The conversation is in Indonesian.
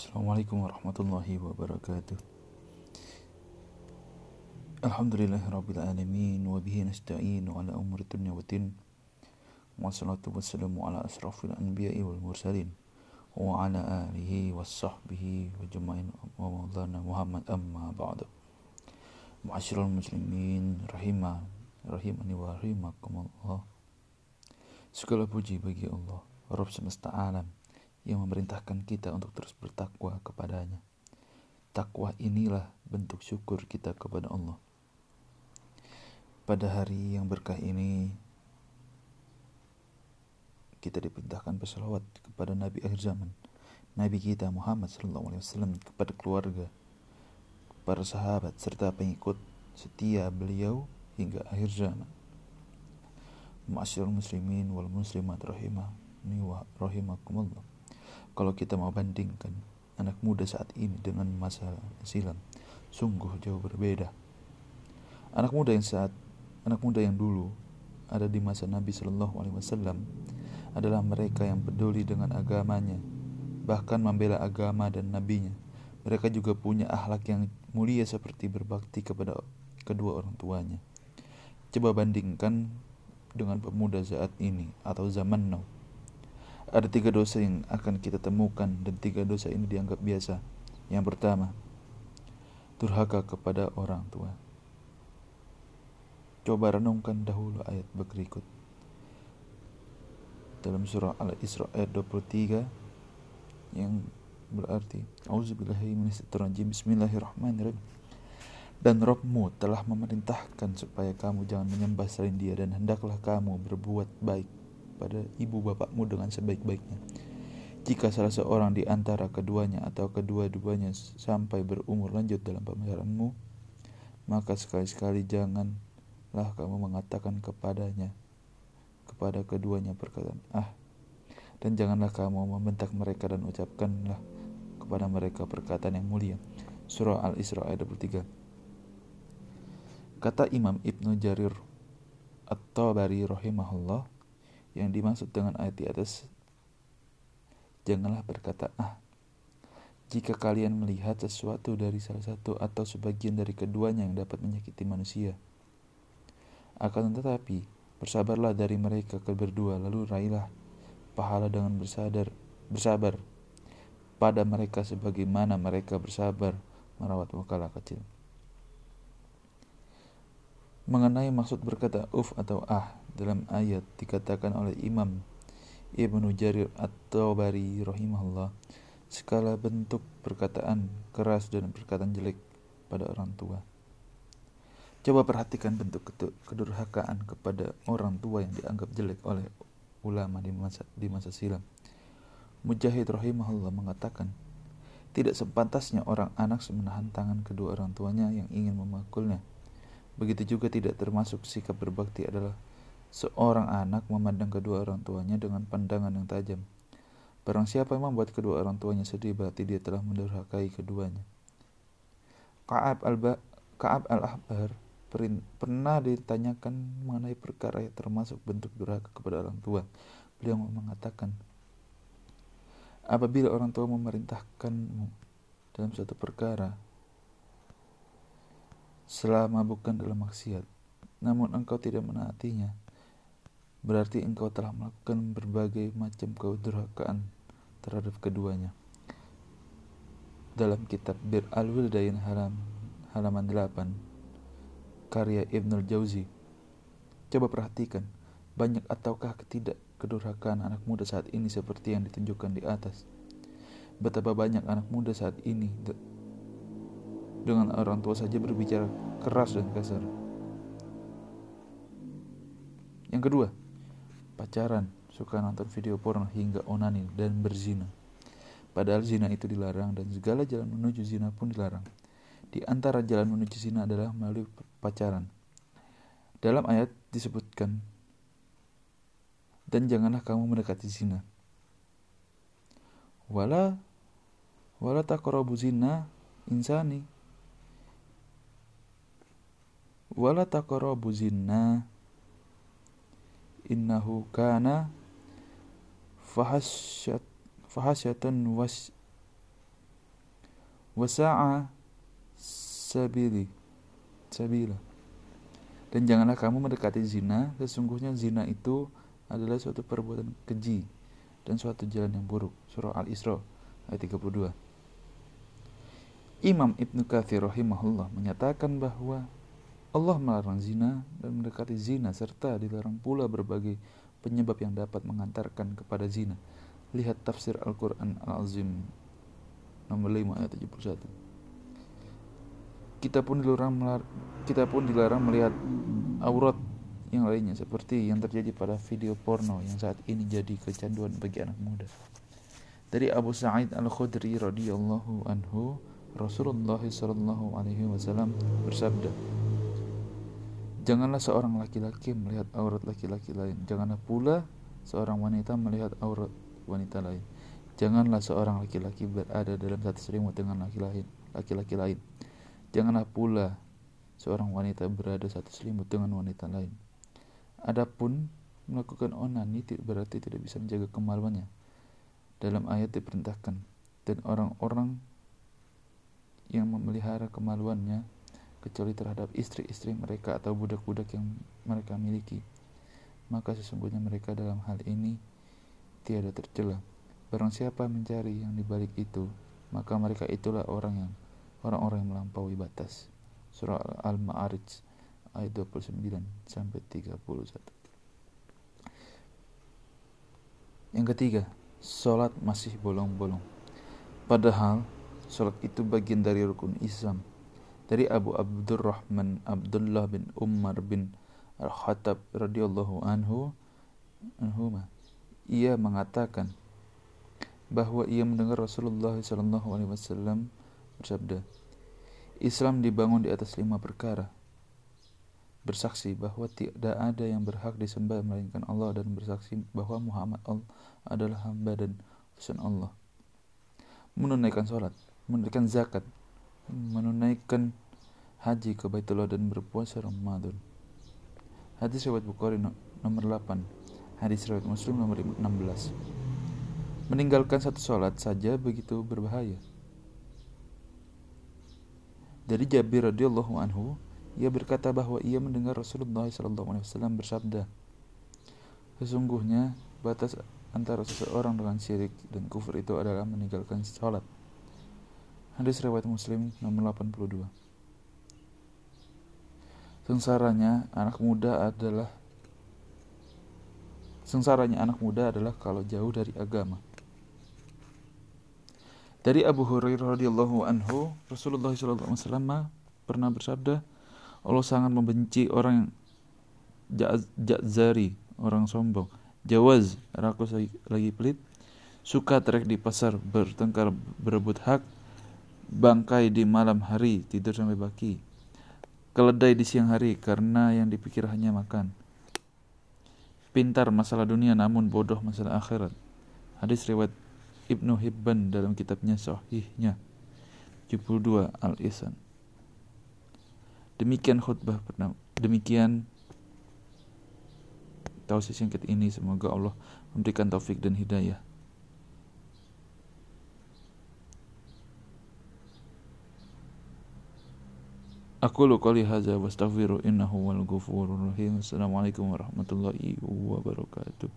Assalamualaikum warahmatullahi wabarakatuh Alhamdulillah Rabbil Alamin Wabihi nasta'inu ala umri dunia wa din Wassalatu wassalamu ala asrafil anbiya'i wal mursalin Wa ala alihi wa sahbihi wa jama'in wa maulana Muhammad amma ba'du Ma'asyiral muslimin rahimah Rahimani wa rahimakumullah Segala puji bagi Allah Rabb semesta alam yang memerintahkan kita untuk terus bertakwa kepadanya. Takwa inilah bentuk syukur kita kepada Allah. Pada hari yang berkah ini, kita diperintahkan bersalawat kepada Nabi akhir zaman, Nabi kita Muhammad SAW kepada keluarga, para sahabat serta pengikut setia beliau hingga akhir zaman. Ma'asyiral muslimin wal muslimat rahimahni wa rahimakumullah. Kalau kita mau bandingkan anak muda saat ini dengan masa silam, sungguh jauh berbeda. Anak muda yang saat anak muda yang dulu ada di masa Nabi Shallallahu Alaihi Wasallam adalah mereka yang peduli dengan agamanya, bahkan membela agama dan nabinya. Mereka juga punya akhlak yang mulia seperti berbakti kepada kedua orang tuanya. Coba bandingkan dengan pemuda saat ini atau zaman now ada tiga dosa yang akan kita temukan dan tiga dosa ini dianggap biasa. Yang pertama, durhaka kepada orang tua. Coba renungkan dahulu ayat berikut. Dalam surah Al-Isra ayat 23 yang berarti Auzubillahiminasyaitonirrajim Bismillahirrahmanirrahim dan Robmu telah memerintahkan supaya kamu jangan menyembah selain dia dan hendaklah kamu berbuat baik pada ibu bapakmu dengan sebaik-baiknya. Jika salah seorang di antara keduanya atau kedua-duanya sampai berumur lanjut dalam pemeliharanmu, maka sekali-sekali janganlah kamu mengatakan kepadanya, kepada keduanya perkataan, ah, dan janganlah kamu membentak mereka dan ucapkanlah kepada mereka perkataan yang mulia. Surah Al-Isra ayat 23. Kata Imam Ibnu Jarir At-Tabari rahimahullah, yang dimaksud dengan ayat di atas janganlah berkata ah jika kalian melihat sesuatu dari salah satu atau sebagian dari keduanya yang dapat menyakiti manusia akan tetapi bersabarlah dari mereka berdua lalu raihlah pahala dengan bersadar bersabar pada mereka sebagaimana mereka bersabar merawat wakala kecil mengenai maksud berkata uf atau ah dalam ayat dikatakan oleh Imam Ibnu Jarir At-Tabari rahimahullah segala bentuk perkataan keras dan perkataan jelek pada orang tua. Coba perhatikan bentuk kedurhakaan kepada orang tua yang dianggap jelek oleh ulama di masa di masa silam. Mujahid rahimahullah mengatakan, tidak sepantasnya orang anak menahan tangan kedua orang tuanya yang ingin memakulnya. Begitu juga tidak termasuk sikap berbakti adalah Seorang anak memandang kedua orang tuanya dengan pandangan yang tajam. Barang siapa yang membuat kedua orang tuanya sedih berarti dia telah mendurhakai keduanya. Ka'ab al-Ahbar al pernah ditanyakan mengenai perkara yang termasuk bentuk durhaka kepada orang tua. Beliau mengatakan, apabila orang tua memerintahkanmu dalam suatu perkara, selama bukan dalam maksiat, namun engkau tidak menaatinya, berarti engkau telah melakukan berbagai macam kedurhakaan terhadap keduanya. Dalam kitab Bir Al-Wildain halam, halaman 8 karya Ibnul Jauzi. Coba perhatikan, banyak ataukah ketidak kedurhakaan anak muda saat ini seperti yang ditunjukkan di atas. Betapa banyak anak muda saat ini dengan orang tua saja berbicara keras dan kasar. Yang kedua, pacaran, suka nonton video porno hingga onani dan berzina. Padahal zina itu dilarang dan segala jalan menuju zina pun dilarang. Di antara jalan menuju zina adalah melalui pacaran. Dalam ayat disebutkan, dan janganlah kamu mendekati zina. Wala wala taqrabu zina insani. Wala taqrabu zina innahu kana fahasyat fahasyatan was wasa'a sabili sabila. Dan janganlah kamu mendekati zina sesungguhnya zina itu adalah suatu perbuatan keji dan suatu jalan yang buruk. Surah al-isra ayat 32 Imam Ibnu Kathir rahimahullah menyatakan bahwa Allah melarang zina dan mendekati zina serta dilarang pula berbagai penyebab yang dapat mengantarkan kepada zina. Lihat tafsir Al-Quran Al-Azim nomor 5 ayat 71. Kita pun dilarang kita pun dilarang melihat aurat yang lainnya seperti yang terjadi pada video porno yang saat ini jadi kecanduan bagi anak muda. Dari Abu Sa'id Al-Khudri radhiyallahu anhu, Rasulullah sallallahu alaihi wasallam bersabda, Janganlah seorang laki-laki melihat aurat laki-laki lain. Janganlah pula seorang wanita melihat aurat wanita lain. Janganlah seorang laki-laki berada dalam satu selimut dengan laki-laki laki-laki lain. Janganlah pula seorang wanita berada satu selimut dengan wanita lain. Adapun melakukan onani berarti tidak bisa menjaga kemaluannya. Dalam ayat diperintahkan dan orang-orang yang memelihara kemaluannya kecuali terhadap istri-istri mereka atau budak-budak yang mereka miliki. Maka sesungguhnya mereka dalam hal ini tiada tercela. Barang siapa mencari yang dibalik itu, maka mereka itulah orang yang orang-orang yang melampaui batas. Surah Al-Ma'arij ayat 29 sampai 31. Yang ketiga, sholat masih bolong-bolong. Padahal sholat itu bagian dari rukun Islam. Dari Abu Abdurrahman Abdullah bin Umar bin Al-Khattab radhiyallahu anhu anhuma ia mengatakan bahwa ia mendengar Rasulullah sallallahu alaihi wasallam bersabda Islam dibangun di atas lima perkara bersaksi bahwa tidak ada yang berhak disembah melainkan Allah dan bersaksi bahwa Muhammad adalah hamba dan utusan Allah. Menunaikan sholat, menunaikan zakat, menunaikan haji ke Baitullah dan berpuasa Ramadan. Hadis riwayat Bukhari nomor 8, hadis riwayat Muslim nomor 16. Meninggalkan satu sholat saja begitu berbahaya. Dari Jabir radhiyallahu anhu, ia berkata bahwa ia mendengar Rasulullah SAW bersabda, Sesungguhnya batas antara seseorang dengan syirik dan kufur itu adalah meninggalkan sholat. Hadis riwayat Muslim nomor 82. Sengsaranya anak muda adalah Sengsaranya anak muda adalah kalau jauh dari agama. Dari Abu Hurairah radhiyallahu anhu, Rasulullah SAW pernah bersabda, Allah sangat membenci orang yang jazari, orang sombong. Jawaz, rakus lagi, lagi pelit. Suka trek di pasar, bertengkar, berebut hak. Bangkai di malam hari, tidur sampai baki. Keledai di siang hari karena yang dipikir hanya makan. Pintar masalah dunia namun bodoh masalah akhirat. Hadis riwayat Ibnu Hibban dalam kitabnya Sahihnya 72 Al-Isan. Demikian khutbah pertama. Demikian tausiah singkat ini semoga Allah memberikan taufik dan hidayah. أقول قولي هذا وأستغفر إنه هو الغفور الرحيم. السلام عليكم ورحمة الله وبركاته.